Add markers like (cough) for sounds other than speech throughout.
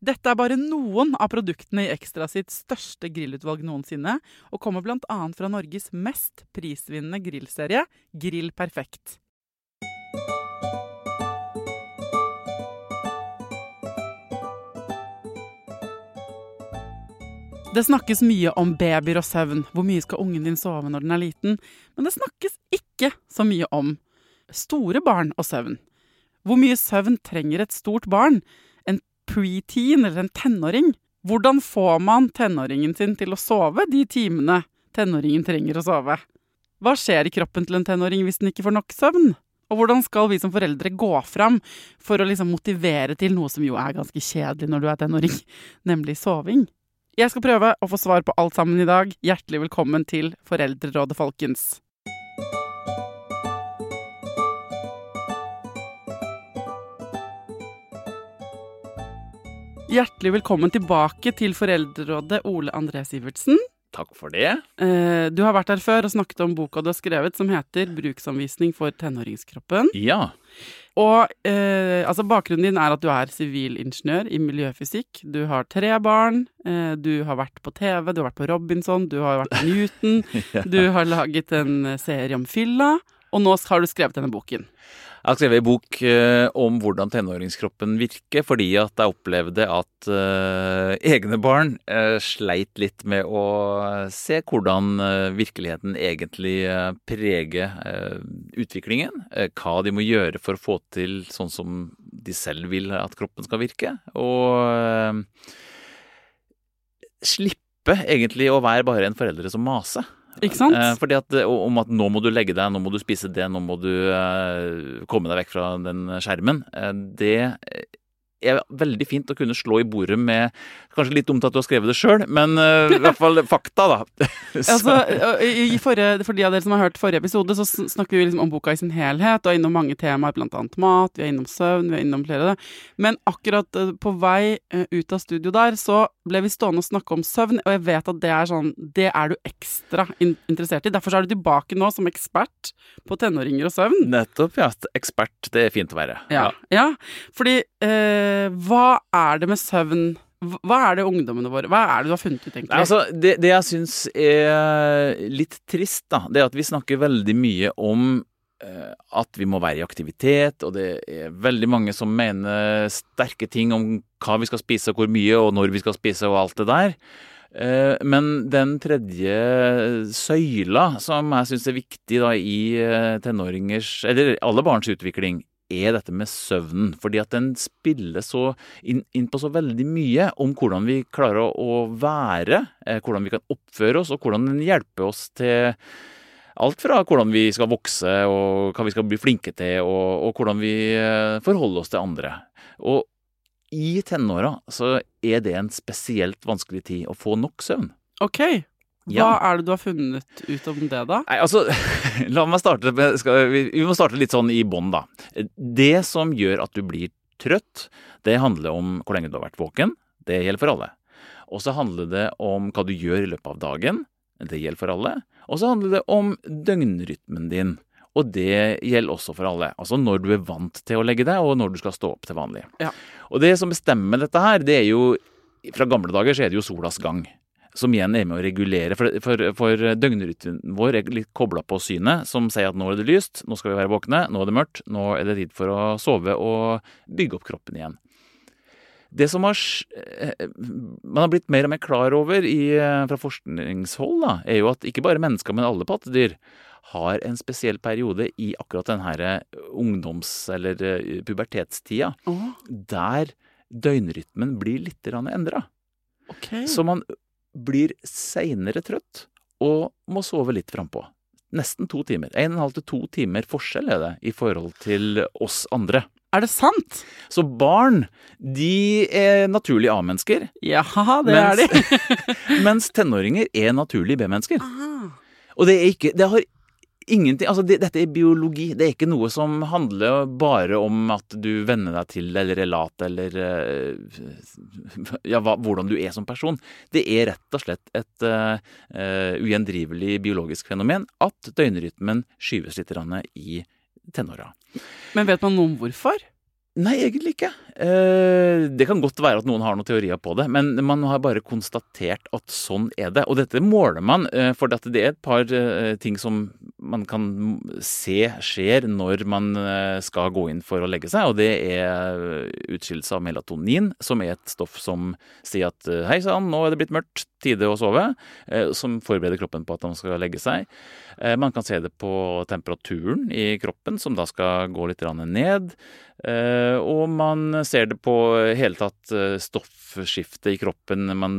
Dette er bare noen av produktene i Ekstra sitt største grillutvalg noensinne, og kommer bl.a. fra Norges mest prisvinnende grillserie, Grill Perfekt. Det snakkes mye om babyer og søvn. Hvor mye skal ungen din sove når den er liten? Men det snakkes ikke så mye om store barn og søvn. Hvor mye søvn trenger et stort barn? En preteen eller en tenåring? Hvordan får man tenåringen sin til å sove de timene tenåringen trenger å sove? Hva skjer i kroppen til en tenåring hvis den ikke får nok søvn? Og hvordan skal vi som foreldre gå fram for å liksom motivere til noe som jo er ganske kjedelig når du er tenåring, (laughs) nemlig soving? Jeg skal prøve å få svar på alt sammen i dag. Hjertelig velkommen til Foreldrerådet, folkens. Hjertelig velkommen tilbake til Foreldrerådet, Ole André Sivertsen. Takk for det. Eh, Du har vært her før og snakket om boka du har skrevet som heter 'Bruksanvisning for tenåringskroppen'. Ja. Og eh, altså bakgrunnen din er at du er sivilingeniør i miljøfysikk. Du har tre barn, eh, du har vært på TV, du har vært på Robinson, du har vært på Newton. (laughs) Du har laget en serie om fylla, og nå har du skrevet denne boken. Jeg har skrevet en bok eh, om hvordan tenåringskroppen virker, fordi at jeg opplevde at uh, egne barn uh, sleit litt med å se hvordan uh, virkeligheten egentlig preger utviklingen. hva de må gjøre for å få til sånn som de selv vil at kroppen skal virke. Og slippe egentlig å være bare en foreldre som maser. Ikke sant? Eh, fordi at, eh, Om at nå må du legge deg, nå må du spise det, nå må du eh, komme deg vekk fra den skjermen. Det er veldig fint å kunne slå i bordet med Kanskje litt dumt at du har skrevet det sjøl, men uh, i hvert fall fakta, da. (laughs) Altså, i forrige, for de av dere som har hørt forrige episode, så snakker vi liksom om boka i sin helhet, og er innom mange temaer, annet mat, vi er innom søvn, vi er innom flere. Men akkurat på vei ut av studio der, så ble vi stående og snakke om søvn, og jeg vet at det er sånn, det er du ekstra in interessert i. Derfor så er du tilbake nå som ekspert på tenåringer og søvn. Nettopp, ja. Ekspert, det er fint å være. Ja, ja. fordi eh, hva er det med søvn Hva er det ungdommene våre Hva er det du har funnet ut, egentlig? Altså, det, det jeg syns er litt trist, da, det er at vi snakker veldig mye om eh, at vi må være i aktivitet, og det er veldig mange som mener sterke ting om hva vi skal spise, og hvor mye, og når vi skal spise, og alt det der. Eh, Men den tredje søyla, som jeg syns er viktig da i eh, tenåringers, eller alle barns utvikling, er dette med søvnen. Fordi at den spiller så inn, inn på så veldig mye om hvordan vi klarer å, være, eh, hvordan vi kan oppføre oss, og hvordan den hjelper oss til alt fra hvordan vi skal vokse, og hva vi skal bli flinke til, og, og hvordan vi eh, forholder oss til andre. Og i tenåra så er det en spesielt vanskelig tid å få nok søvn. Ok. Hva er det du har funnet ut om det, da? Nei, altså, (laughs) la meg starte med, skal, vi, vi må starte litt sånn i bånn, da. Det som gjør at du blir trøtt, det handler om hvor lenge du har vært våken. Det gjelder for alle. Og så handler det om hva du gjør i løpet av dagen. Det gjelder for alle. Og så handler det om døgnrytmen din. Og det gjelder også for alle. Altså når du er vant til å legge deg, og når du skal stå opp til vanlig. Ja. Og det som bestemmer dette her, det er jo Fra gamle dager så er det jo solas gang som igjen er med å regulere. For, for, for døgnrytmen vår er litt kobla på synet, som sier at nå er det lyst, nå skal vi være våkne, nå er det mørkt, nå er det tid for å sove og bygge opp kroppen igjen. Det som har, eh, man har blitt mer og mer klar over i, eh, fra forskningshold, da, er jo at ikke bare mennesker, men alle pattedyr har en spesiell periode i akkurat denne eh, ungdoms- eller pubertetstida, Oh, der døgnrytmen blir litt endra. Okay. Så man blir seinere trøtt og må sove litt frampå. Nesten to timer. En og en halv til to timer forskjell er det i forhold til oss andre. Er det sant? Så barn, de er naturlige A-mennesker. Jaha, det er de. (laughs) mens tenåringer er naturlige B-mennesker. Og det er ikke Det har ingenting Altså, det, dette er biologi. Det er ikke noe som handler bare om at du venner deg til eller er lat eller eh, Ja, hva, hvordan du er som person. Det er rett og slett et uh, ugjendrivelig biologisk fenomen at døgnrytmen skyves litt i tenåra. Men vet man noe om hvorfor? Nei, egentlig ikke. Eh, det kan godt være at noen har noen teorier på det, men man har bare konstatert at sånn er det. Og dette måler man, eh, for det er et par eh, ting som man kan se skjer når man skal gå inn for å legge seg, og det er utskillelse av melatonin, som er et stoff som sier at hei sann, nå er det blitt mørkt, tide å sove, som forbereder kroppen på at man skal legge seg. Man kan se det på temperaturen i kroppen, som da skal gå litt ned. Og man ser det på hele tatt eh, stoffskiftet i kroppen. Man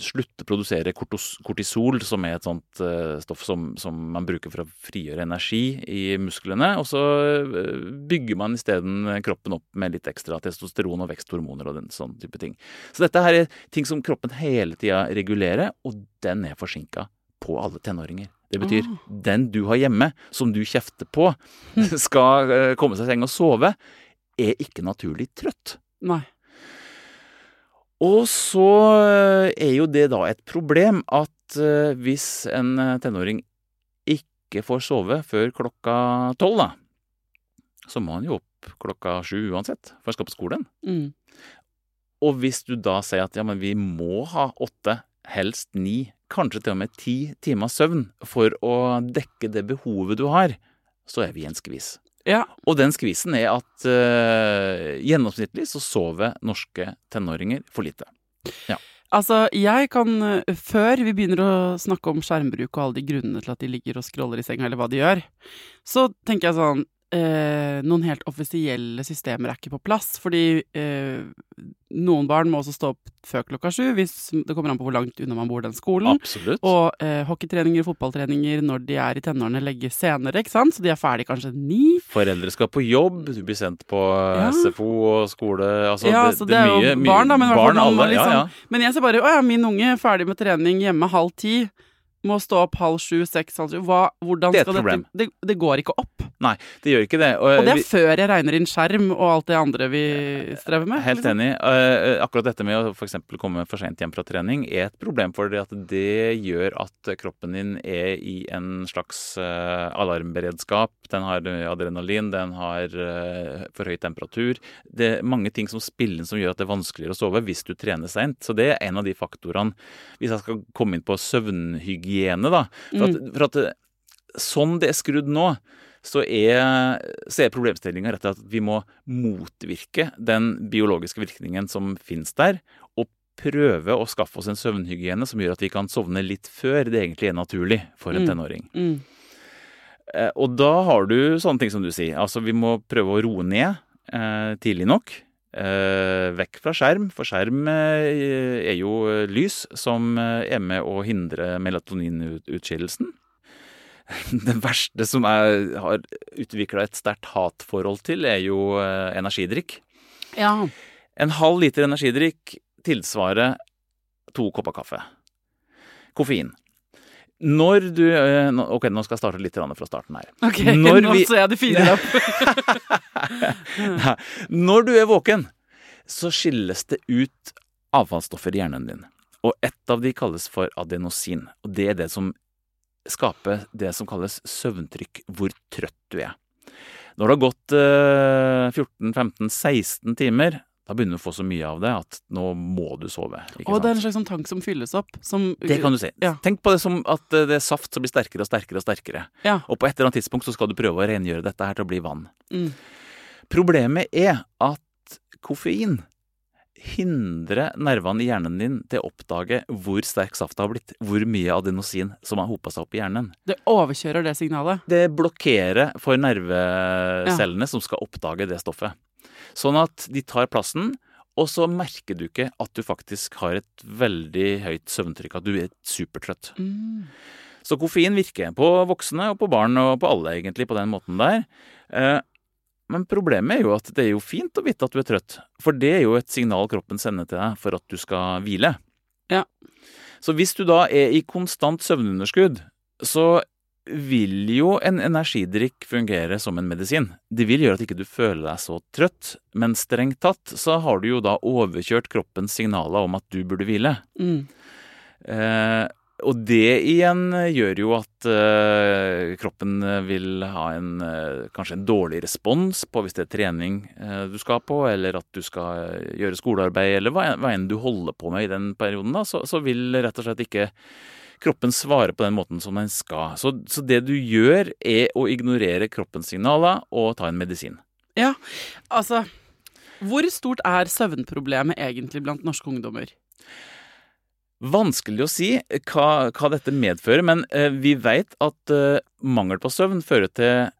slutter å produsere kortisol, som er et sånt eh, stoff som, som man bruker for å frigjøre energi i musklene. Og så eh, bygger man isteden kroppen opp med litt ekstra testosteron og veksthormoner og den sånn type ting. Så dette her er ting som kroppen hele tida regulerer, og den er forsinka på alle tenåringer. Det betyr Ah. den du har hjemme, som du kjefter på, (laughs) skal eh, komme seg i seng og sove, er ikke naturlig trøtt. Nei. Og så eh, er jo det da et problem at eh, hvis en eh, tenåring ikke får sove før klokka tolv, da, så må han jo opp klokka sju uansett, for han skal på skolen. Mm. Og hvis du da sier at ja, men vi må ha åtte, helst ni, kanskje til og med ti timer søvn for å dekke det behovet du har, så er vi i en skvis. Ja. Og den skvisen er at uh, gjennomsnittlig så sover norske tenåringer for lite. Altså, jeg kan eh, Før vi begynner å snakke om skjermbruk og alle de grunnene til at de ligger og scroller i senga, eller hva de gjør, så tenker jeg sånn eh, Noen helt offisielle systemer er ikke på plass. Fordi eh, noen barn må også stå opp før klokka sju, hvis det kommer an på hvor langt unna man bor den skolen. Absolutt. Og eh, hockeytreninger og fotballtreninger når de er i tenårene, legges senere, ikke sant? Så de er ferdig kanskje ni. Foreldre skal på jobb, du blir sendt på eh, Ja. SFO og skole altså Ja, så det er jo barn, da, men i hvert fall barn, alle, liksom- ja, ja. Men jeg ser bare Å ja, min unge er ferdig med trening hjemme halv ti. Må stå opp halv sju, seks, halv sju. Hva, hvordan Det er et skal problem. dette det, det går ikke opp. Nei, det gjør ikke det. Og det er vi- før jeg regner inn skjerm og alt det andre vi strever med. Helt liksom. enig. Eh, akkurat dette med å f.eks. komme for sent hjem fra trening er et problem, for at det gjør at kroppen din er i en slags eh, alarmberedskap. Den har adrenalin, den har eh, for høy temperatur. Det er mange ting som spiller inn som gjør at det er vanskeligere å sove hvis du trener seint. Så det er en av de faktorene, hvis jeg skal komme inn på søvnhygiene, da. For at, for at sånn det er skrudd nå, så er, så er problemstillinga rett og slett at vi må motvirke den biologiske virkningen som finnes der, og prøve å skaffe oss en søvnhygiene som gjør at vi kan sovne litt før det egentlig er naturlig for en Mm. tenåring. Mm. Eh, Og da har du sånne ting som du sier. Altså vi må prøve å roe ned eh, tidlig nok. Eh, vekk fra skjerm, for skjerm eh, er jo eh, lys som er med å hindre melatoninutskillelsen. (laughs) Det verste som jeg har utvikla et sterkt hatforhold til, er jo energidrikk. Ja. En halv liter energidrikk tilsvarer to kopper kaffe. Koffein. Når du eh, Ok, nå skal jeg starte litt fra starten her. Ok, Når nå vi- så jeg det fire opp. Nei. (laughs) Når du er våken, så skilles det ut avfallsstoffer i hjernen din. Og ett av de kalles for adenosin. Og det er det som skaper det som kalles søvntrykk, hvor trøtt du er. Når det har gått eh, 14-15-16 timer, da begynner du å få så mye av det at nå må du sove. Og det er en slags sånn tank som fylles opp. Som, Det kan du si. Ja. Tenk på det som at eh, det er saft som blir sterkere og sterkere og sterkere. Ja. Og på et eller annet tidspunkt så skal du prøve å rengjøre dette her til å bli vann. Mm. Problemet er at koffein hindrer nervene i hjernen din til å oppdage hvor sterk safta har blitt, hvor mye adenosin som har hopa seg opp i hjernen. Det overkjører det signalet. Det blokkerer for nervecellene som skal oppdage det stoffet. Sånn at de tar plassen, og så merker du ikke at du faktisk har et veldig høyt søvntrykk, at du er supertrøtt. Mm. Så koffein virker på voksne og på barn og på alle, egentlig, på den måten der. Eh, Men problemet er jo at det er jo fint å vite at du er trøtt, for det er jo et signal kroppen sender til deg for at du skal hvile. Ja. Så hvis du da er i konstant søvnunderskudd, så vil jo en energidrikk fungere som en medisin. Det vil gjøre at ikke du føler deg så trøtt, men strengt tatt så har du jo da overkjørt kroppens signaler om at du burde hvile. Mm. Eh, og det igjen gjør jo at eh, kroppen vil ha en, eh, kanskje en dårlig respons på hvis det er trening eh, du skal på, eller at du skal eh, gjøre skolearbeid, eller hva, hva enn du holder på med i den perioden, da, så, så vil rett og slett ikke kroppen svarer på den måten som den skal. Så, så det du gjør, er å ignorere kroppens signaler og ta en medisin. Ja, altså Hvor stort er søvnproblemet egentlig blant norske ungdommer? Vanskelig å si hva, hva dette medfører, men eh, vi vet at eh, mangel på søvn fører til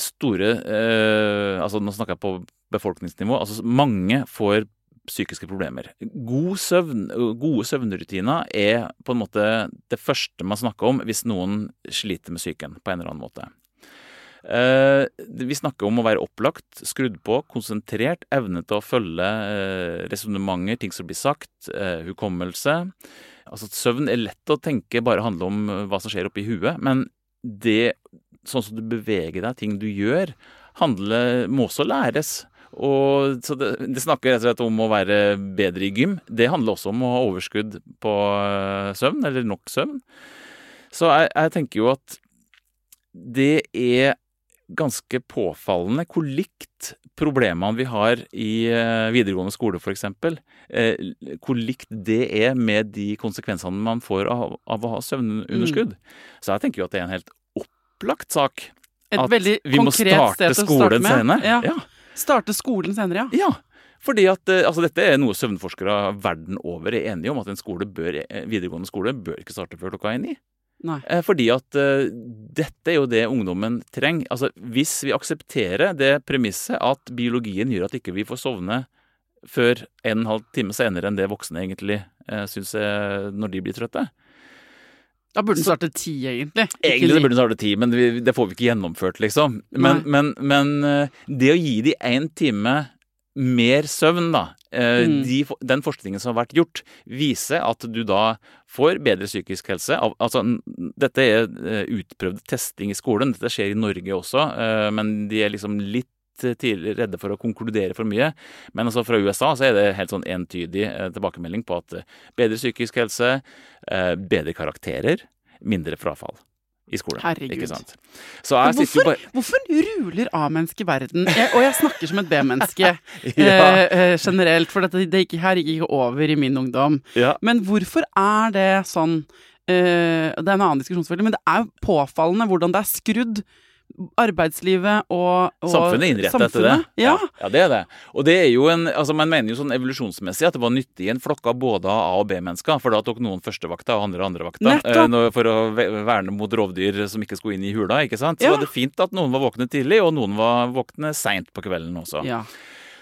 store eh, Altså nå snakker jeg på befolkningsnivå. Altså mange får psykiske problemer. God søvn, gode søvnrutiner er på en måte det første man snakker om hvis noen sliter med psyken på en eller annen måte. Eh, vi snakker om å være opplagt, skrudd på, konsentrert, evne til å følge eh, resonnementer, ting som blir sagt, eh, hukommelse. Altså at Søvn er lett å tenke bare handler om hva som skjer oppi huet, men det, sånn som du beveger deg, ting du gjør, handler, må også læres. Og, så det, det snakker rett og slett om å være bedre i gym. Det handler også om å ha overskudd på eh, søvn, eller nok søvn. Så jeg, jeg tenker jo at det er ganske påfallende hvor likt problemene vi har i eh, videregående skole, f.eks., eh, hvor likt det er med de konsekvensene man får av, av å ha søvnunderskudd. Så jeg tenker jo at det er en helt opplagt sak Et at vi må starte skolen senere. Ja. Ja. Starte skolen senere, ja. Ja, fordi at eh, altså dette er noe søvnforskere verden over er enige om, at en skole bør, eh, videregående skole bør ikke starte før klokka er ni. Nei. Eh, Fordi at dette er jo det ungdommen trenger. Altså hvis vi aksepterer det premisset at biologien gjør at ikke vi får sovne før en og en halv time senere enn det voksne egentlig syns når de blir trøtte. Da burde den starte ti, egentlig. Egentlig burde den starte ti, men det får vi ikke gjennomført, liksom. Men, men, men eh, det å gi de én time mer søvn, da. eh, Mm. De, den forskningen som har vært gjort, viser at du da får bedre psykisk helse. Altså, dette er eh, utprøvd testing i skolen. Dette skjer i Norge også, men de er liksom litt eh, tidlig redde for å konkludere for mye. Men altså fra USA så er det helt sånn entydig eh, tilbakemelding på at eh, bedre psykisk helse, bedre karakterer, mindre frafall i skolen. Herregud. Men bare Hvorfor ruler A-mennesket verden? Jeg, og jeg snakker som et B-menneske (laughs) ja, eh, generelt, for dette, det gikk, her gikk ikke over i min ungdom. ja. Men hvorfor er det sånn eh, Det er en annen diskusjon, selvfølgelig, men det er påfallende hvordan det er skrudd. Arbeidslivet og, og Samfunnet er innrettet etter det. Ja. ja, det er det. Og det er jo en, altså Man mener jo sånn evolusjonsmessig at det var nyttig i en flokk av både A- og B-mennesker. For da tok noen førstevakta og andre andrevakta eh, for å ve- verne mot rovdyr som ikke skulle inn i hula. ikke sant? Så Ja. var det fint at noen var våkne tidlig, og noen var våkne seint på kvelden også. ja.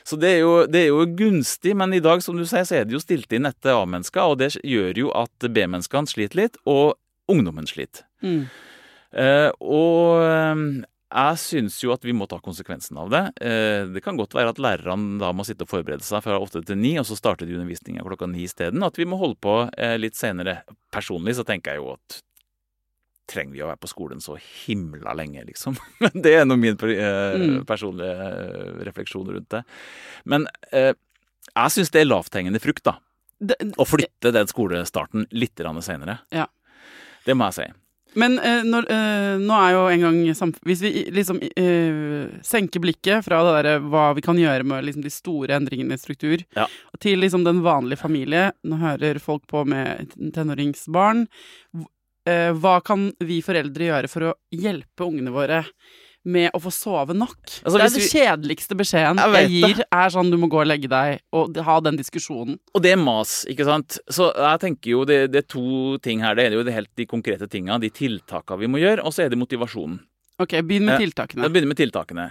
Så det er, jo, det er jo gunstig, men i dag som du sier, så er det jo stilt inn etter A-mennesker, og det gjør jo at B-menneskene sliter litt, og ungdommen sliter. Mm. Eh, og eh, jeg syns jo at vi må ta konsekvensen av det. Eh, det kan godt være at lærerne da må sitte og forberede seg fra åtte til ni, og så starter de undervisninga klokka ni isteden. At vi må holde på eh, litt senere. Personlig så tenker jeg jo at trenger vi å være på skolen så himla lenge, liksom. (laughs) Men det er nå min Mm. personlige refleksjon rundt det. Men jeg syns det er lavthengende frukt, da. Å flytte den skolestarten litt seinere. Ja. Det må jeg si. Men eh, når, eh, nå er jo en gang Hvis vi liksom eh, senker blikket fra det der, hva vi kan gjøre med liksom, de store endringene i struktur, Ja. til liksom den vanlige familie Nå hører folk på med tenåringsbarn. Eh, hva kan vi foreldre gjøre for å hjelpe ungene våre med å få sove nok? Altså, det er den det kjedeligste beskjeden Jeg jeg, gir, gir, er sånn du må gå og legge deg, og ha den diskusjonen. Og det er mas, ikke sant. Så jeg tenker jo det, det er to ting her. Det er jo det helt de konkrete tinga, de tiltaka vi må gjøre, og så er det motivasjonen. Ok, begynn med tiltakene. Ja, begynn med tiltakene.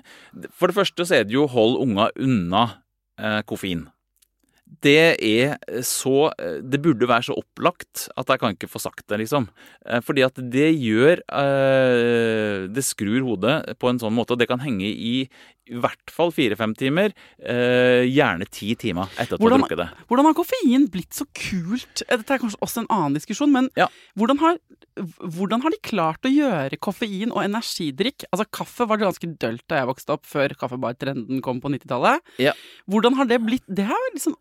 For det første så er det jo hold unga unna eh, koffein. Det er så eh, Det burde være så opplagt at jeg kan ikke få sagt det, liksom. Eh, Fordi at det gjør eh, Det skrur hodet på en sånn måte, og det kan henge i i hvert fall fire-fem timer. Gjerne ti timer etter at du har drukket det. Hvordan har koffein blitt så kult? Dette er kanskje også en annen diskusjon, men Ja. hvordan, har, hvordan har de klart å gjøre koffein og energidrikk Altså, kaffe var ganske dølt da jeg vokste opp, før kaffebartrenden kom på 90-tallet. Ja. Hvordan har det blitt Det er liksom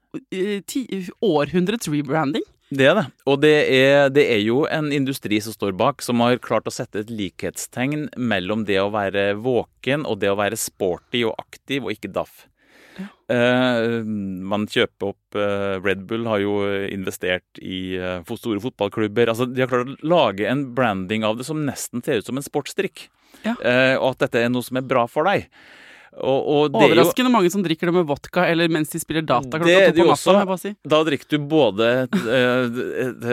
århundrets rebranding. Det er det. Og det er, det er jo en industri som står bak, som har klart å sette et likhetstegn mellom det å være våken og det å være sporty og aktiv og ikke daff. Uh, man kjøper opp uh, Red Bull har jo investert i uh, store fotballklubber. Altså, de har klart å lage en branding av det som nesten ser ut som en sportsdrikk. Ja. Og at dette er noe som er bra for deg. Og, og er jo Overraskende mange som drikker det med vodka eller mens de spiller data klokka to på natta. si. Da drikker du både eh,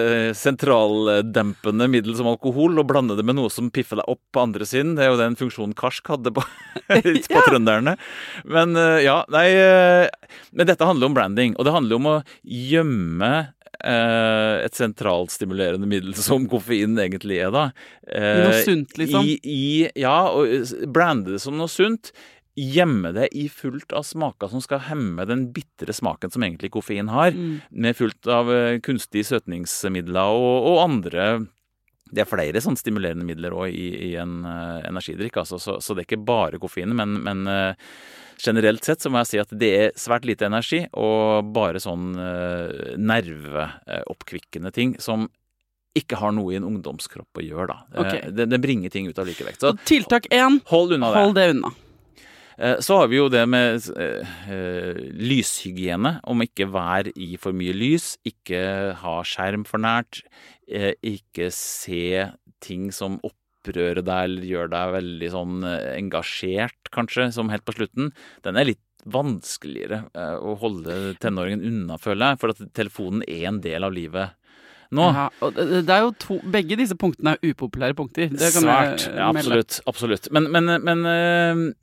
eh, sentraldempende middel som alkohol, og blander det med noe som piffer deg opp på andre siden. Det er jo den funksjonen Karsk hadde på, (laughs) på trønderne. Men eh, ja, nei Men dette handler om branding, og det handler om å gjemme et sentralstimulerende middel (laughs) som koffein egentlig er, da. Noe sunt, liksom. I, i, ja, og brande det som noe sunt. Gjemme det i fullt av smaker som skal hemme den bitre smaken som egentlig koffein har Mm. med fullt av eh, kunstige søtningsmidler og, og andre Det er flere sånn stimulerende midler òg i, i en uh, energidrikk, altså, så, så det er ikke bare koffein. Men, men uh, generelt sett så må jeg si at det er svært lite energi og bare sånn uh, nerveoppkvikkende ting som ikke har noe i en ungdomskropp å gjøre, da. Okay. Det, det bringer ting ut av likevekt. Så Så tiltak én hold unna det. hold det unna. Eh, Så har vi jo det med eh, eh, lyshygiene. Om ikke være i for mye lys, ikke ha skjerm for nært, ikke se ting som opprører deg eller gjør deg veldig sånn engasjert, kanskje, som helt på slutten. Den er litt vanskeligere å holde tenåringen unna, føler jeg, for at telefonen er en del av livet nå. Ja, og det, er jo to, begge disse punktene er upopulære punkter. Det kan Svært. Ja, absolutt. absolutt. Men, men, men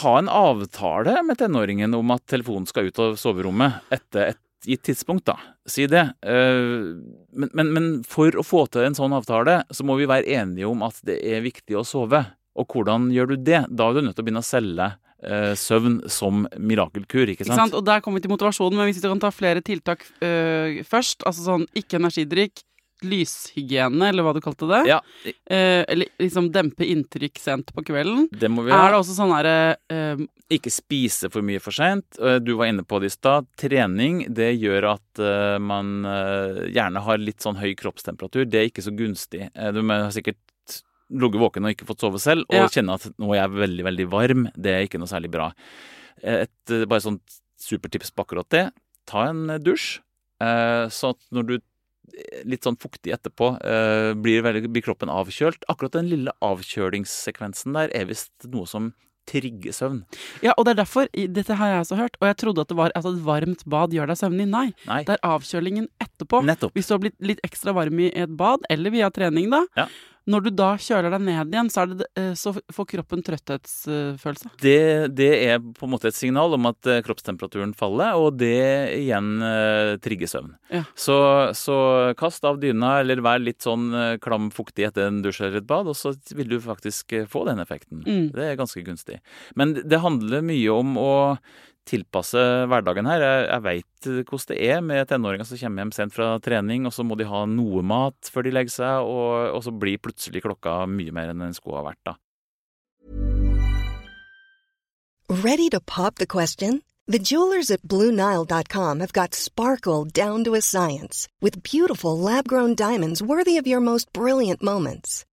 ha en avtale med tenåringen om at telefonen skal ut av soverommet etter et gitt tidspunkt, da. Si det. Eh, men, men, men for å få til en sånn avtale, så må vi være enige om at det er viktig å sove. Og hvordan gjør du det? Da er du nødt til å begynne å selge eh, søvn som mirakelkur, ikke Ikke sant? sant? Og der kommer vi til motivasjonen, men hvis vi kan ta flere tiltak øh, først, altså sånn ikke energidrikk, lyshygiene, eller hva du kalte det, Ja, eh, eller liksom dempe inntrykk sent på kvelden, det må vi er det også sånn derre eh, Ikke spise for mye for seint. Du var inne på det i stad. Trening det gjør at eh, man eh, gjerne har litt sånn høy kroppstemperatur. Det er ikke så gunstig. Eh, Du har sikkert ligget våken og ikke fått sove selv, og Ja. kjenne at nå er jeg veldig, veldig varm. Det er ikke noe særlig bra. Eh, Et eh, bare sånt supertips på akkurat det. Ta en eh, dusj, eh, så at når du litt sånn fuktig etterpå, eh, blir, veldig, blir kroppen avkjølt. Akkurat den lille avkjølingssekvensen der er visst noe som trigger søvn. Ja, og det er derfor Dette har jeg også hørt, og jeg trodde at det var at et varmt bad gjør deg søvnig. Nei, Nei, det er avkjølingen etterpå. nettopp. Hvis du har blitt litt ekstra varm i et bad, eller via trening, da. Ja. Når du da kjøler deg ned igjen, så, det, eh, så får kroppen trøtthetsfølelse. Det, det er på en måte et signal om at eh, kroppstemperaturen faller, og det igjen eh, trigger søvn. Ja. Så, så kast av dyna, eller vær litt sånn eh, klam fuktig etter en dusj eller et bad, og så vil du faktisk få den effekten. Mm. Det er ganske gunstig. Men det handler mye om å tilpasse hverdagen her. Jeg, jeg veit hvordan det er med tenåringer som kommer hjem sent fra trening, og så må de ha noe mat før de legger seg, og, og så blir plutselig klokka mye mer enn den skulle ha vært da. Ready to pop the question? The jewelers at BlueNile.com have got sparkle down to a science with beautiful lab-grown diamonds worthy of your most brilliant moments.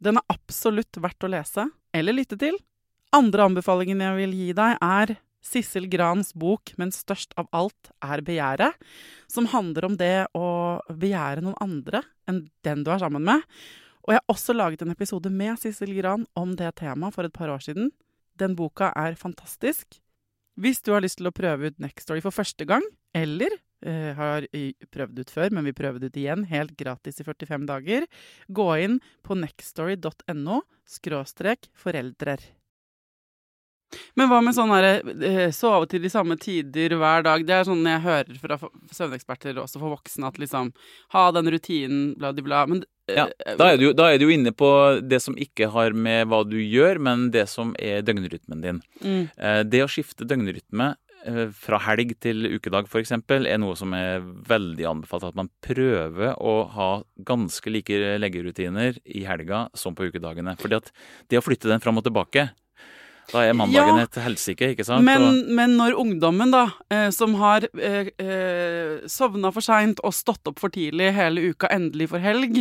Den er absolutt verdt å lese eller lytte til. Andre anbefalingen jeg vil gi deg, er Sissel Grans bok 'Men størst av alt er begjæret', som handler om det å begjære noen andre enn den du er sammen med. Og jeg har også laget en episode med Sissel Gran om det temaet for et par år siden. Den boka er fantastisk. Hvis du har lyst til å prøve ut Nextory for første gang, eller eh, har prøvd ut før, men vi prøver det ut igjen, helt gratis i 45 dager, gå inn på nextstory.no skråstrek foreldrer. Men hva med sånn herre sove til de samme tider hver dag? Det er sånn jeg hører fra søvneksperter også for voksne, at liksom ha den rutinen, bla, bla, bla. Men ja, da er, du, da er, du, inne på det som ikke har med hva du gjør, men det som er døgnrytmen din. Mm. Det å skifte døgnrytme fra helg til ukedag f.eks. er noe som er veldig anbefalt. At man prøver å ha ganske like leggerutiner i helga som på ukedagene. Fordi at det å flytte den fram og tilbake da er mandagen ja, et helsike, ikke sant? Men, men, når ungdommen, da, eh, som har eh, eh, sovna for seint og stått opp for tidlig hele uka, endelig får helg,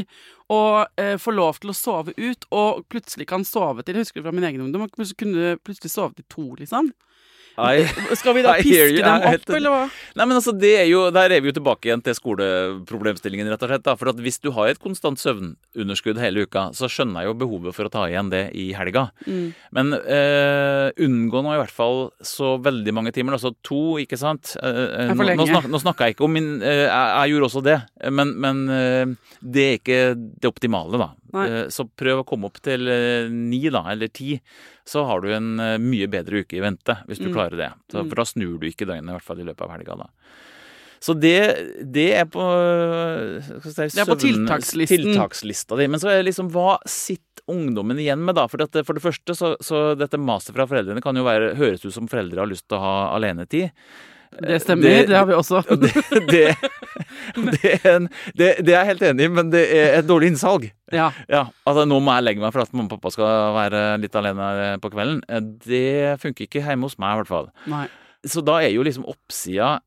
og eh, får lov til å sove ut, og plutselig kan sove til Jeg husker det fra min egen ungdom, kunne plutselig sove til to, liksom. I, Skal vi da (laughs) piske dem opp, eller hva? Nei, men altså, det er jo, Der er vi jo tilbake igjen til skoleproblemstillingen, rett og slett. da, For at hvis du har et konstant søvnunderskudd hele uka, så skjønner jeg jo behovet for å ta igjen det i helga. Mm. Men eh, unngå nå i hvert fall så veldig mange timer. Altså to, ikke sant? Eh, nå, nå, snak, nå snakker jeg ikke om min eh, jeg, jeg, gjorde også det, men, men eh, det er ikke det optimale, da. Eh, så prøv å komme opp til eh, ni, da, eller ti. Så har du en eh, mye bedre uke i vente, hvis du mm. klarer det. Så, mm. for da snur du ikke døgnet, i hvert fall i løpet av helga. da. Så det, det er på si, Det er på tiltakslisten. tiltakslista di. Men så er liksom hva sitter ungdommen igjen med, da? For, dette, for det første, så, så dette maset fra foreldrene kan jo være, høres ut som foreldre har lyst til å ha alenetid. Det stemmer, det, det har vi også. (laughs) det, det, det, er en, det, er jeg helt enig i, men det er et dårlig innsalg. Ja. ja. Altså, nå må jeg legge meg for at mamma og pappa skal være litt alene på kvelden. Det funker ikke hjemme hos meg, i hvert fall. Nei. Så da er jo liksom oppsida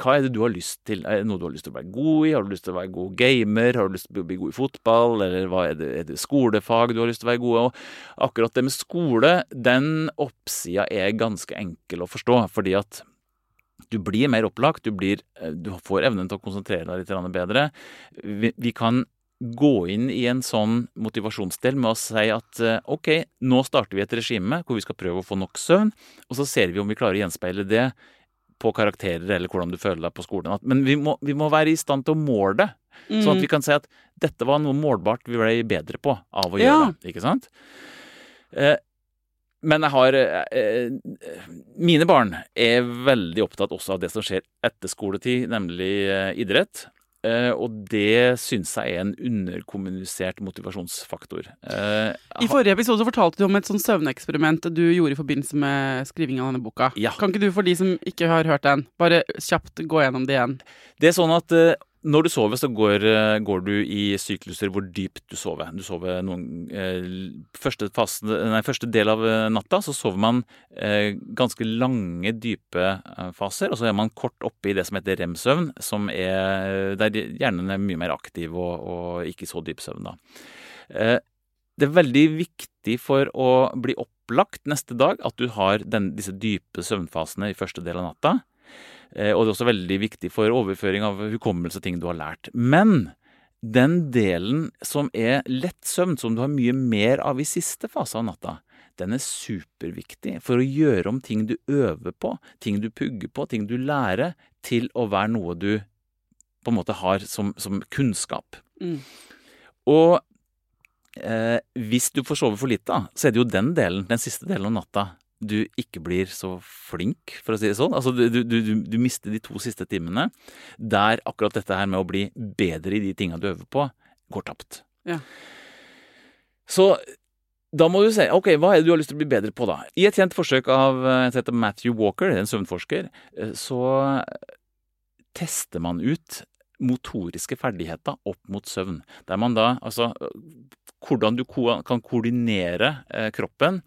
hva er det du har lyst til? Er det noe du har lyst til å være god i? Har du lyst til å være god gamer? Har du lyst til å bli god i fotball? Eller er det, er det skolefag du har lyst til å være god i? Og akkurat det med skole, den oppsida er ganske enkel å forstå. Fordi at du blir mer opplagt, du, blir, eh, du får evnen til å konsentrere deg litt bedre. Vi, vi, kan gå inn i en sånn motivasjonsdel med å si at eh, ok, nå starter vi et regime hvor vi skal prøve å få nok søvn, og så ser vi om vi klarer å gjenspeile det på karakterer eller hvordan du føler deg på skolen. Men vi må, vi må være i stand til å måle det, sånn at vi kan si at dette var noe målbart vi ble bedre på av å Ja. gjøre det. Ikke sant? Eh, men jeg har eh, Mine barn er veldig opptatt også av det som skjer etter skoletid, nemlig eh, idrett. Eh, og det syns jeg er en underkommunisert motivasjonsfaktor. Eh, I forrige episode så fortalte du om et sånn søvneksperiment du gjorde i forbindelse med skriving av denne boka. Ja. Kan ikke du, for de som ikke har hørt den, bare kjapt gå gjennom det igjen? Det er sånn at eh, når du sover, så går, eh, går du i sykluser hvor dypt du sover. Du sover noen eh, første, fase, nei, første del av eh, natta så sover man eh, ganske lange, dype eh, faser. Og så er man kort oppe i det som heter rem-søvn, er der hjernen er mye mer aktiv og, og ikke så dyp søvn, da. Eh, det er veldig viktig for å bli opplagt neste dag at du har den, disse dype søvnfasene i første del av natta. Eh, Og det er også veldig viktig for overføring av hukommelse og ting du har lært. Men den delen som er lett søvn, som du har mye mer av i siste fase av natta, den er superviktig for å gjøre om ting du øver på, ting du pugger på, ting du lærer, til å være noe du på en måte har som, som kunnskap. Mm. Og eh, hvis du får sove for litt, da, så er det jo den delen, den siste delen av natta, du ikke blir så flink, for å si det sånn. Altså, du, du, du, du mister de to siste timene der akkurat dette her med å bli bedre i de tinga du øver på, går tapt. Ja. Så da må du si ok, hva er det du har lyst til å bli bedre på, da? I et kjent forsøk av jeg heter Matthew Walker, en søvnforsker, eh, så tester man ut motoriske ferdigheter opp mot søvn. Der man da, altså hvordan du kan koordinere eh, kroppen.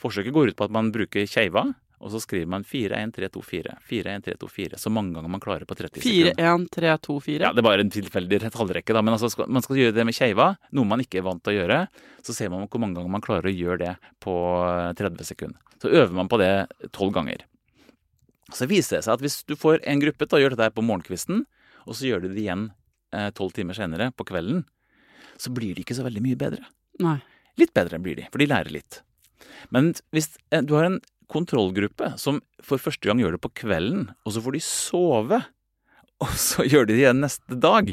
Forsøket går ut på at man bruker keiva, og så skriver man 4, 1, 3, 2, 4. 4, 1, 3, 2, 4. Så mange ganger man klarer på 30 4, sekunder. 1, 3, 2, 4. Ja, Det er bare en tilfeldig tallrekke, da. Men altså, skal, man skal gjøre det med keiva, noe man ikke er vant til å gjøre. Så ser man hvor mange ganger man klarer å gjøre det på eh, 30 sekunder. Så øver man på det tolv ganger. Så viser det seg at hvis du får en gruppe til å gjøre dette på morgenkvisten, og så gjør du det igjen tolv timer senere på kvelden, så blir de ikke så veldig mye bedre. Nei. Litt bedre blir de, for de lærer litt. Men hvis eh, du har en kontrollgruppe som for første gang gjør det på kvelden, og så får de sove, og så gjør de det igjen neste dag,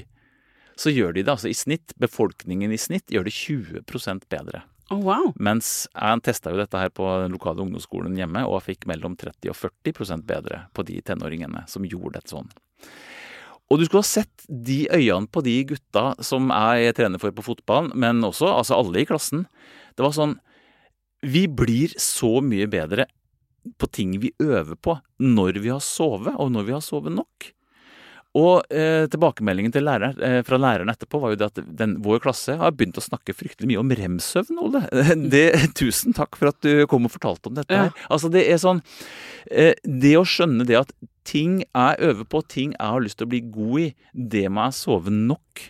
så gjør de det altså i snitt, befolkningen i snitt, gjør det 20% bedre. Oh, wow. Mens jeg testa jo dette her på den lokale ungdomsskolen hjemme, og fikk mellom 30 og 40% bedre på de tenåringene som gjorde det sånn. Og du skulle ha sett de øynene på de gutta som jeg er trener for på fotballen, men også altså alle i klassen. Det var sånn Vi blir så mye bedre på ting vi øver på når vi har sovet, og når vi har sovet nok. Og eh, tilbakemeldingen til lærer, eh, fra læreren etterpå var jo det at den, vår klasse har begynt å snakke fryktelig mye om rem-søvn, Ole. (laughs) Det, tusen takk for at du kom og fortalte om dette Ja. her. Altså, det er sånn eh, Det å skjønne det at ting jeg øver på, ting jeg har lyst til å bli god i, det må jeg sove nok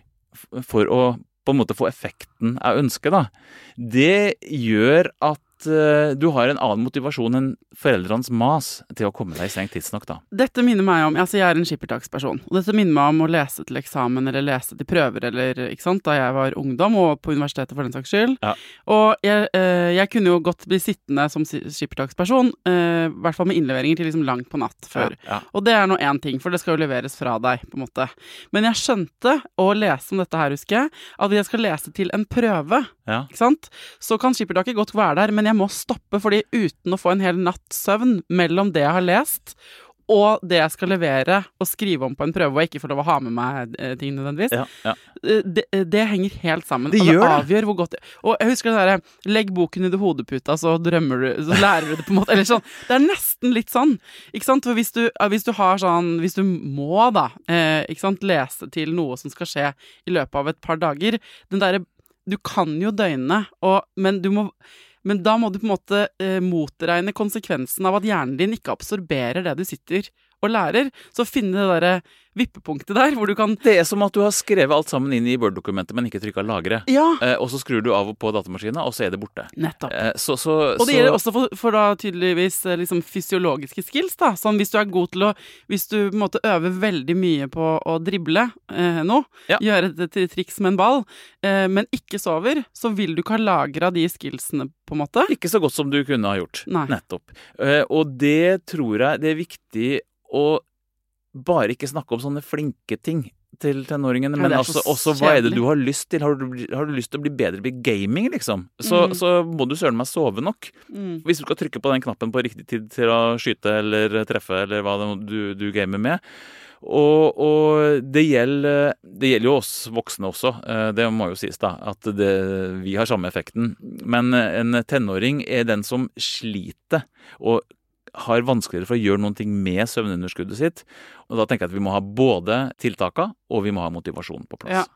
for å på en måte få effekten jeg ønsker, da. Det gjør at eh, du har en annen motivasjon enn foreldrenes mas til å komme deg i seng tidsnok, da. Dette minner meg om Altså, jeg er en skippertaksperson. Og dette minner meg om å lese til eksamen eller lese til prøver eller ikke sant, da jeg var ungdom, og på universitetet for den saks skyld. Ja. Og jeg, eh, jeg kunne jo godt bli sittende som skippertaksperson, eh, i hvert fall med innleveringer til liksom langt på natt før. Ja. Og det er nå én ting, for det skal jo leveres fra deg, på en måte. Men jeg skjønte, å lese om dette her, husker jeg, at jeg skal lese til en prøve, Ja. ikke sant, så kan skippertaket godt være der, men jeg må stoppe, fordi uten å få en hel natts søvn mellom det jeg har lest, og det jeg skal levere og skrive om på en prøve, og jeg ikke får lov å ha med meg eh, ting nødvendigvis, Ja, ja. eh, det, det henger helt sammen. Det det gjør det. avgjør hvor godt Og jeg husker det derre Legg boken under hodeputa, så drømmer du Så lærer du det, på en måte. Eller sånn. Det er nesten litt sånn. Ikke sant? For hvis du, hvis du har sånn Hvis du må, da, eh, ikke sant, lese til noe som skal skje i løpet av et par dager Den derre Du kan jo døgne, og, men du må men da må du på en måte eh, motregne konsekvensen av at hjernen din ikke absorberer det du sitter og lærer, så finne det derre vippepunktet der, hvor du kan Det er som at du har skrevet alt sammen inn i Word-dokumentet, men ikke trykka 'lagre'. Ja, Eh, og så skrur du av og på datamaskina, og så er det borte. nettopp. Eh, så, så, Og det gjelder også for, for da tydeligvis eh, liksom fysiologiske skills, da. Sånn hvis du er god til å Hvis du på en måte øver veldig mye på å drible eh, nå, Ja. gjøre et, til triks med en ball, eh, men ikke sover, så vil du ikke ha lagra de skillsene, på en måte. Ikke så godt som du kunne ha gjort. Nei. Nettopp. Eh, og det tror jeg det er viktig å bare ikke snakke om sånne flinke ting til tenåringene, men er altså, også hva er det du har lyst til? Har du, har du lyst til å bli bedre i gaming, liksom? Så, Mm. så må du søren meg sove nok. Mm. Hvis du skal trykke på den knappen på riktig tid til å skyte eller treffe, eller hva du, du gamer med. Og, og det, gjelder, det gjelder jo oss voksne også, eh, det må jo sies, da. At det, vi har samme effekten. Men en tenåring er den som sliter og har vanskeligere for å gjøre noen ting med søvnunderskuddet sitt. Og da tenker jeg at vi må ha både tiltaka og vi må ha motivasjon på plass. Ja.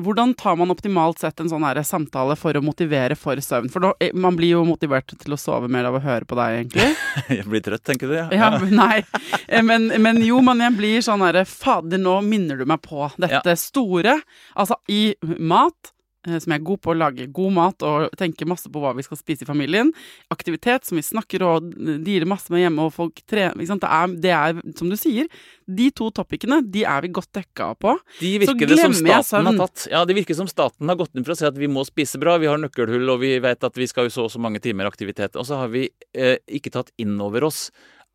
Hvordan tar man optimalt sett en sånn her samtale for å motivere for søvn? For da, eh, man blir jo motivert til å sove mer av å høre på deg, egentlig. (laughs) Jeg blir trøtt, tenker du? Ja, ja nei. Eh, Men, men jo, men jeg blir sånn herre Fader, nå minner du meg på dette store. Altså, i mat, som jeg er god på å lage god mat og tenke masse på hva vi skal spise i familien. Aktivitet, som vi snakker og dealer masse med hjemme, og folk trener? Det, er, det er, som du sier, de to topicene, de er vi godt dekka på. De Så virker det som staten har tatt. Ja, det virker som staten har gått inn for å si at vi må spise bra, vi har nøkkelhull, og vi vet at vi skal jo så og så mange timer aktivitet. Og så har vi eh, ikke tatt inn over oss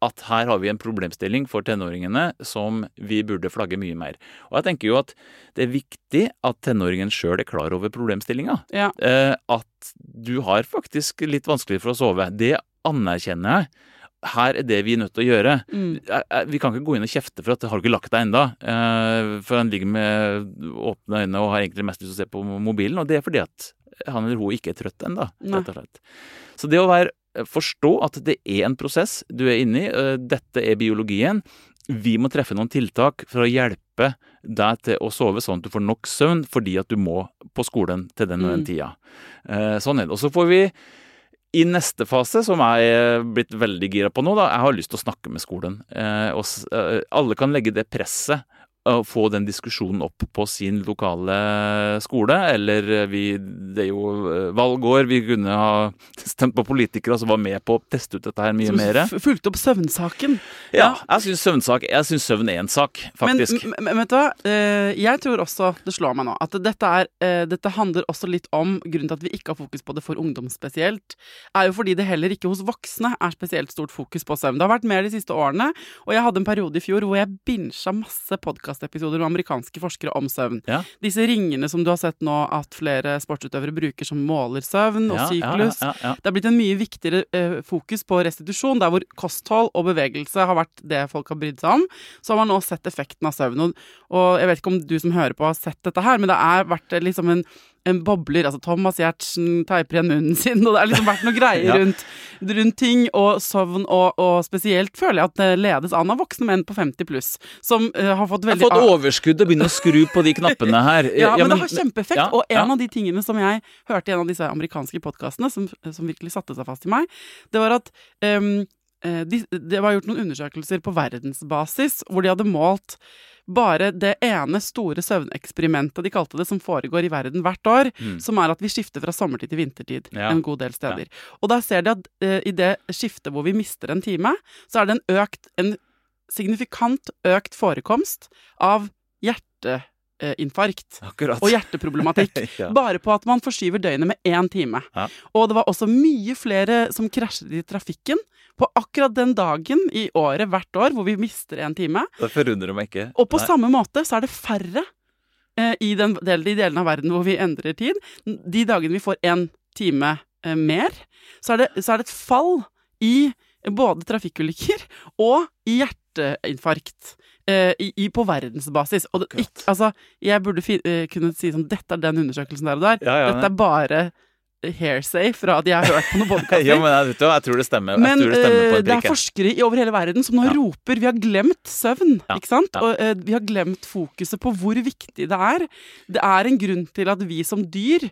at her har vi en problemstilling for tenåringene som vi burde flagge mye mer. Og jeg tenker jo at det er viktig at tenåringen sjøl er klar over problemstillinga. Ja. Eh, at du har faktisk litt vanskelig for å sove. Det anerkjenner jeg. Her er det vi er nødt til å gjøre. Mm. Vi kan ikke gå inn og kjefte for at har du ikke lagt deg enda eh, For han ligger med åpne øyne og har egentlig mest lyst til å se på mobilen. Og det er fordi at han eller hun ikke er trøtt enda, rett og slett. Så det å være, forstå at det er en prosess du er inne i, eh, dette er biologien. Vi må treffe noen tiltak for å hjelpe deg til å sove sånn at du får nok søvn fordi at du må på skolen til den og den Mm. tida. Eh, Sånn er det. Og så får vi i neste fase, som jeg er blitt veldig gira på nå, da, jeg har lyst til å snakke med skolen. Eh, og eh, alle kan legge det presset og få den diskusjonen opp på sin lokale skole. Eller eh, vi Det er jo eh, valgår. Vi kunne ha (laughs) stemt på politikere som var med på å teste ut dette her mye mer. fulgte opp søvnsaken. Ja, jeg syns søvn er en sak, faktisk. Men, men vet du hva, Eh, jeg tror også, det slår meg nå, at dette, er, dette handler også litt om Grunnen til at vi ikke har fokus på det for ungdom spesielt, er jo fordi det heller ikke hos voksne er spesielt stort fokus på søvn. Det har vært mer de siste årene, og jeg hadde en periode i fjor hvor jeg binsja masse podkastepisoder med amerikanske forskere om søvn. Ja. Disse ringene som du har sett nå at flere sportsutøvere bruker som måler søvn og syklus. Det har blitt en mye viktigere eh, fokus på restitusjon, der hvor kosthold og bevegelse har vært det folk har brydd seg om. Så har man nå sett effekten av søvn. Og, og jeg vet ikke om du som hører på har sett dette her, men det er vært eh, liksom en bobler. Altså Thomas Giertsen teiper igjen munnen sin, og det har liksom vært noe greier (laughs) Ja. rundt, rundt ting. Og sovn, og, og spesielt føler jeg at det ledes an av voksne menn på 50 pluss, som uh, har fått Jeg veldig har fått overskudd og begynner å skru på de knappene her. (laughs) ja, men, det har kjempeeffekt. ja, og en ja. av de tingene som jeg hørte i en av disse amerikanske podkastene, som, som virkelig satte seg fast i meg, det var at um, de, det var gjort noen undersøkelser på verdensbasis hvor de hadde målt bare det ene store søvneksperimentet de kalte det, som foregår i verden hvert år, Mm. som er at vi skifter fra sommertid til vintertid Ja. en god del steder. Og da ser de at uh, i det skiftet hvor vi mister en time, så er det en økt, en signifikant økt forekomst av hjerteinfarkt Akkurat. og hjerteproblematikk. (laughs) Ja. Bare på at man forskyver døgnet med én time. Ja. Og det var også mye flere som krasjet i trafikken på akkurat den dagen i året hvert år hvor vi mister en time. Det forundrer meg ikke. Og på Nei. samme måte så er det færre eh, i den de delene av verden hvor vi endrer tid. De dagene vi får én time eh, mer, så er, det, så er det et fall i både trafikkulykker og i hjerteinfarkt. Eh, i, i, på verdensbasis. Og det, ikke, altså, jeg burde fi, uh, kunne si sånn Dette er den undersøkelsen der og der. Ja, ja, Dette er bare hairsay fra at jeg har hørt på noen (laughs) podkaster. ja, men jeg, jeg tror det stemmer. Men det stemmer eh, det er forskere i over hele verden som nå Ja. roper Vi har glemt søvn, Ja, ikke sant? ja. Og uh, vi har glemt fokuset på hvor viktig det er. Det er en grunn til at vi som dyr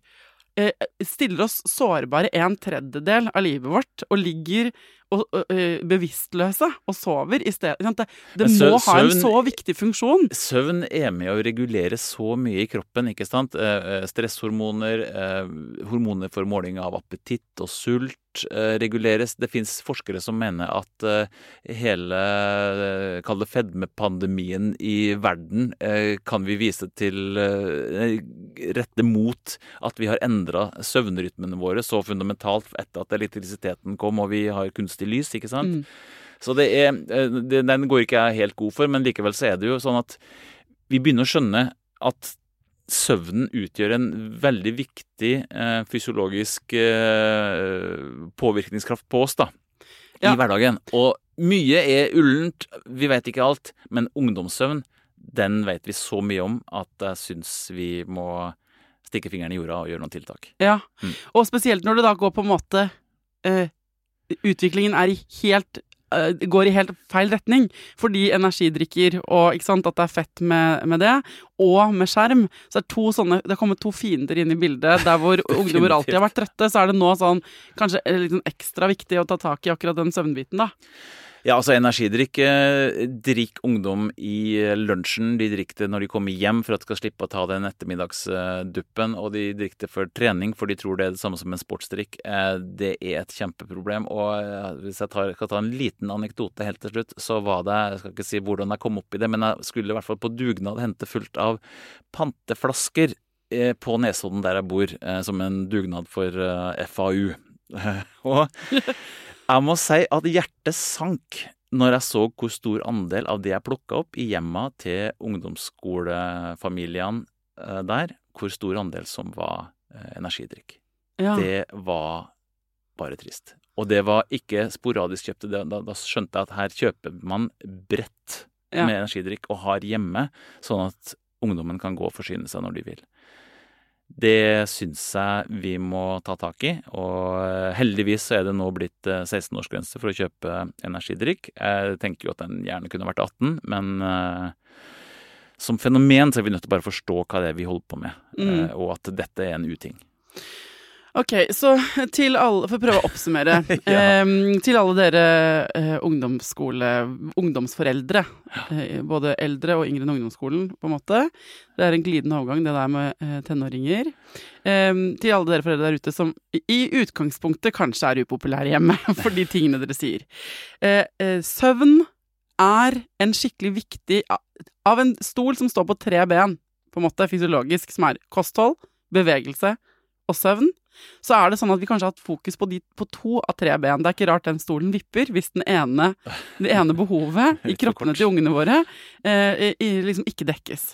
stiller oss sårbare en tredjedel av livet vårt og ligger og, bevisstløse og sover i stedet. Det, det søvn, må ha en så viktig funksjon. Søvn er med å regulere så mye i kroppen, ikke sant? Eh, eh, Stresshormoner, eh, hormoner for måling av appetitt og sult reguleres. Det fins forskere som mener at hele Kall det fedmepandemien i verden kan vi vise til rette mot at vi har endra søvnrytmene våre så fundamentalt etter at elektrisiteten kom og vi har kunstig lys, ikke sant? Mm. Så det er, eh, det, den går ikke jeg helt god for, men likevel så er det jo sånn at vi begynner å skjønne at søvnen utgjør en veldig viktig eh, fysiologisk eh, påvirkningskraft på oss da, Ja. i hverdagen. Og mye er ullent, vi vet ikke alt, men ungdomssøvn, den vet vi så mye om at jeg syns vi må stikke fingeren i jorda og gjøre noen tiltak. Ja, Mm. og spesielt når det da går på en måte eh, Utviklingen er i helt eh, går i helt feil retning. Fordi energidrikker og sant, at det er fett med, med det, og med skjerm. Så er det to sånne Det har kommet to fiender inn i bildet. Der hvor (laughs) ungdommer alltid har vært trøtte, så er det nå sånn kanskje litt sånn ekstra viktig å ta tak i akkurat den søvnbiten, da. Ja, altså energidrikk eh, Drikk ungdom i eh, lunsjen. De drikker det når de kommer hjem for at de skal slippe å ta den ettermiddagsduppen. Og de drikker det for trening, for de tror det er det samme som en sportsdrikk. Eh, Det er et kjempeproblem. Og hvis jeg tar, kan ta en liten anekdote helt til slutt, så var det Jeg skal ikke si hvordan jeg kom opp i det, men jeg skulle i hvert fall på dugnad hente fullt av panteflasker på Nesodden der jeg bor, som en dugnad for FAU. (laughs) og jeg må si at hjertet sank når jeg så hvor stor andel av det jeg plukka opp i hjemma til ungdomsskolefamiliene eh, der, hvor stor andel som var eh, energidrikk. Ja. Det var bare trist. Og det var ikke sporadisk kjøpte. Da, da, skjønte jeg at her kjøper man brett Ja. med energidrikk og har hjemme, sånn at ungdommen kan gå og forsyne seg når de vil. Det syns jeg vi må ta tak i, og eh, heldigvis så er det nå blitt eh, 16-årsgrense for å kjøpe energidrikk. Jeg tenker jo at den gjerne kunne vært 18, men eh, som fenomen så er vi nødt til å bare forstå hva det er vi holder på med, Mm. eh, og at dette er en uting. Ok, så til alle For å prøve å oppsummere. (laughs) Ja. em, til alle dere eh, ungdomsskole... Ungdomsforeldre. eh, både eldre og yngre enn ungdomsskolen, på en måte. Det er en glidende overgang, det der med eh, tenåringer. Til alle dere foreldre der ute som i, i utgangspunktet kanskje er upopulære hjemme (laughs) for de tingene dere sier. Eh, eh, søvn er en skikkelig viktig Av en stol som står på tre ben, på en måte fysiologisk, som er kosthold, bevegelse og søvn, så er det sånn at vi kanskje har hatt fokus på, de, på to av tre ben. Det er ikke rart den stolen vipper hvis den ene, det ene behovet (laughs) i kroppene til ungene våre eh, i, liksom ikke dekkes.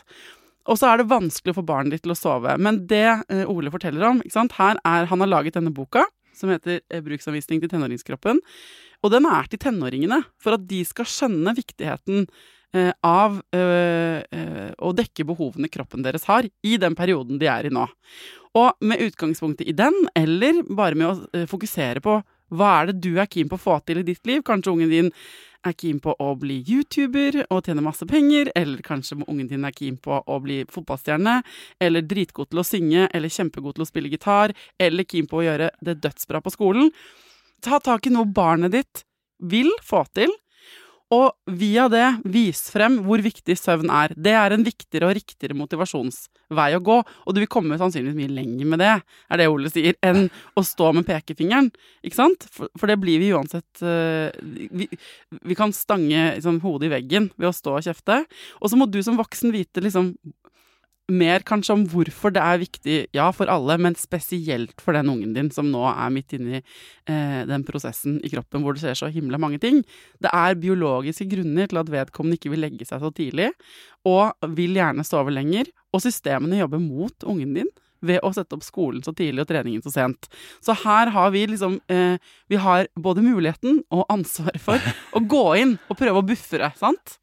Og så er det vanskelig å få barnet ditt til å sove. Men det eh, Ole forteller om? Her er, Han har laget denne boka som heter eh, 'Bruksanvisning til tenåringskroppen'. Og den er til tenåringene, for at de skal skjønne viktigheten av eh, eh, å dekke behovene kroppen deres har i den perioden de er i nå. Og med utgangspunktet i den, eller bare med å eh, fokusere på hva er det du er keen på å få til i ditt liv? Kanskje ungen din er keen på å bli YouTuber og tjene masse penger, eller kanskje ungen din er keen på å bli fotballstjerne, eller dritgod til å synge, eller kjempegod til å spille gitar, eller keen på å gjøre det dødsbra på skolen. Ta tak i noe barnet ditt vil få til, og via det vise frem hvor viktig søvn er. Det er en viktigere og riktigere motivasjonsvei å gå, og du vil komme sannsynligvis mye lenger med det, er det Ole sier, enn å stå med pekefingeren. Ikke sant? For, for det blir vi uansett uh, vi, vi kan stange liksom, hodet i veggen ved å stå og kjefte. Og så må du som voksen vite liksom mer kanskje om hvorfor det er viktig, ja, for alle, men spesielt for den ungen din som nå er midt inne i eh, den prosessen i kroppen hvor det skjer så himla mange ting. Det er biologiske grunner til at vedkommende ikke vil legge seg så tidlig, og vil gjerne sove lenger, og systemene jobber mot ungen din ved å sette opp skolen så tidlig og treningen så sent. Så her har vi liksom eh, Vi har både muligheten og ansvaret for å gå inn og prøve å buffere, sant?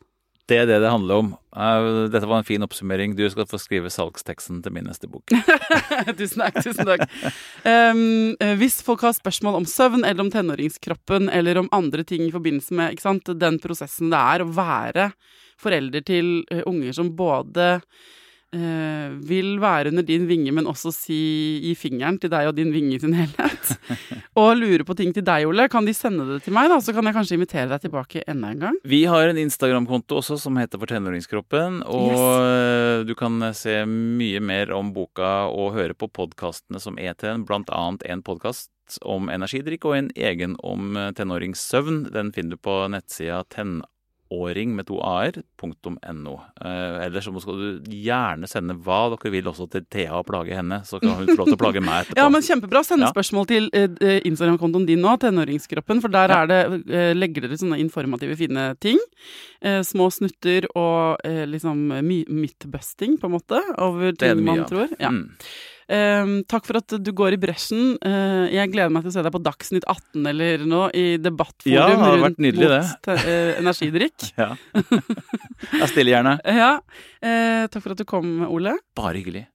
Det er det det handler om. Eh, Dette var en fin oppsummering. Du skal få skrive salgsteksten til min neste bok. tusen takk. tusen takk. Um, hvis folk har spørsmål om søvn eller om tenåringskroppen eller om andre ting i forbindelse med sant, den prosessen det er å være forelder til eh, unger som både eh, vil være under din vinge, men også si gi fingeren til deg og din vinge i sin helhet, (laughs) og lurer på ting til deg, Ole, kan de sende det til meg, da? Så kan jeg kanskje invitere deg tilbake enda en gang. Vi har en Instagram-konto også som heter For tenåringskroppen. Og yes. du kan se mye mer om boka og høre på podkastene som den, blant annet en podkast om energidrikk og en egen om eh, tenåringssøvn. Den finner du på nettsida tenåring med to a-er, punktum no. Eh, ellers så skal du gjerne sende hva dere vil også til Thea og plage henne, så kan hun få lov til å plage meg (laughs) etterpå. Ja, men Kjempebra. Send Ja. spørsmål til eh, Instagram-kontoen din nå, Tenåringskroppen. For der Ja. er det, eh, legger dere sånne informative, fine ting. Eh, små snutter og eh, liksom mytbusting, på en måte, over er ting man tror. Ja. Mm. Eh, takk for at du går i bresjen. Uh, jeg gleder meg til å se deg på Dagsnytt 18 eller noe i debattforum Ja, det har vært nydelig, mot det. eh, energidrikk. (laughs) Ja. Jeg stiller gjerne. (laughs) Ja. Uh, takk for at du kom, Ole. Bare hyggelig.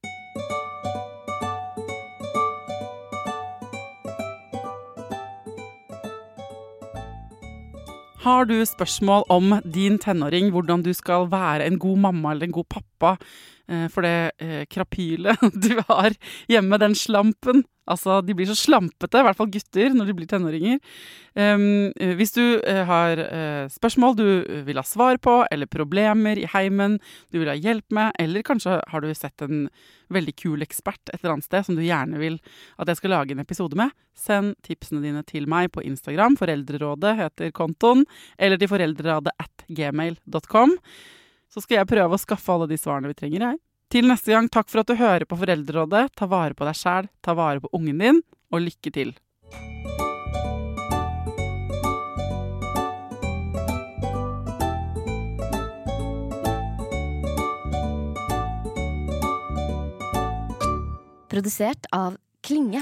Har du spørsmål om din tenåring, hvordan du skal være en god mamma eller en god pappa for det eh, krapylet (laughs) du har hjemme, den slampen Altså, de blir så slampete, i hvert fall gutter, når de blir tenåringer. Eh, hvis du eh, har eh, spørsmål du vil ha svar på, eller problemer i heimen du vil ha hjelp med, eller kanskje har du sett en veldig kul ekspert et eller annet sted som du gjerne vil at jeg skal lage en episode med, send tipsene dine til meg på Instagram. Foreldrerådet heter kontoen. Eller til foreldrerådet at gmail.com. Så skal jeg prøve å skaffe alle de svarene vi trenger, jeg. Til neste gang, takk for at du hører på Foreldrerådet. Ta vare på deg sjæl, ta vare på ungen din, og lykke til. Produsert av Klinge.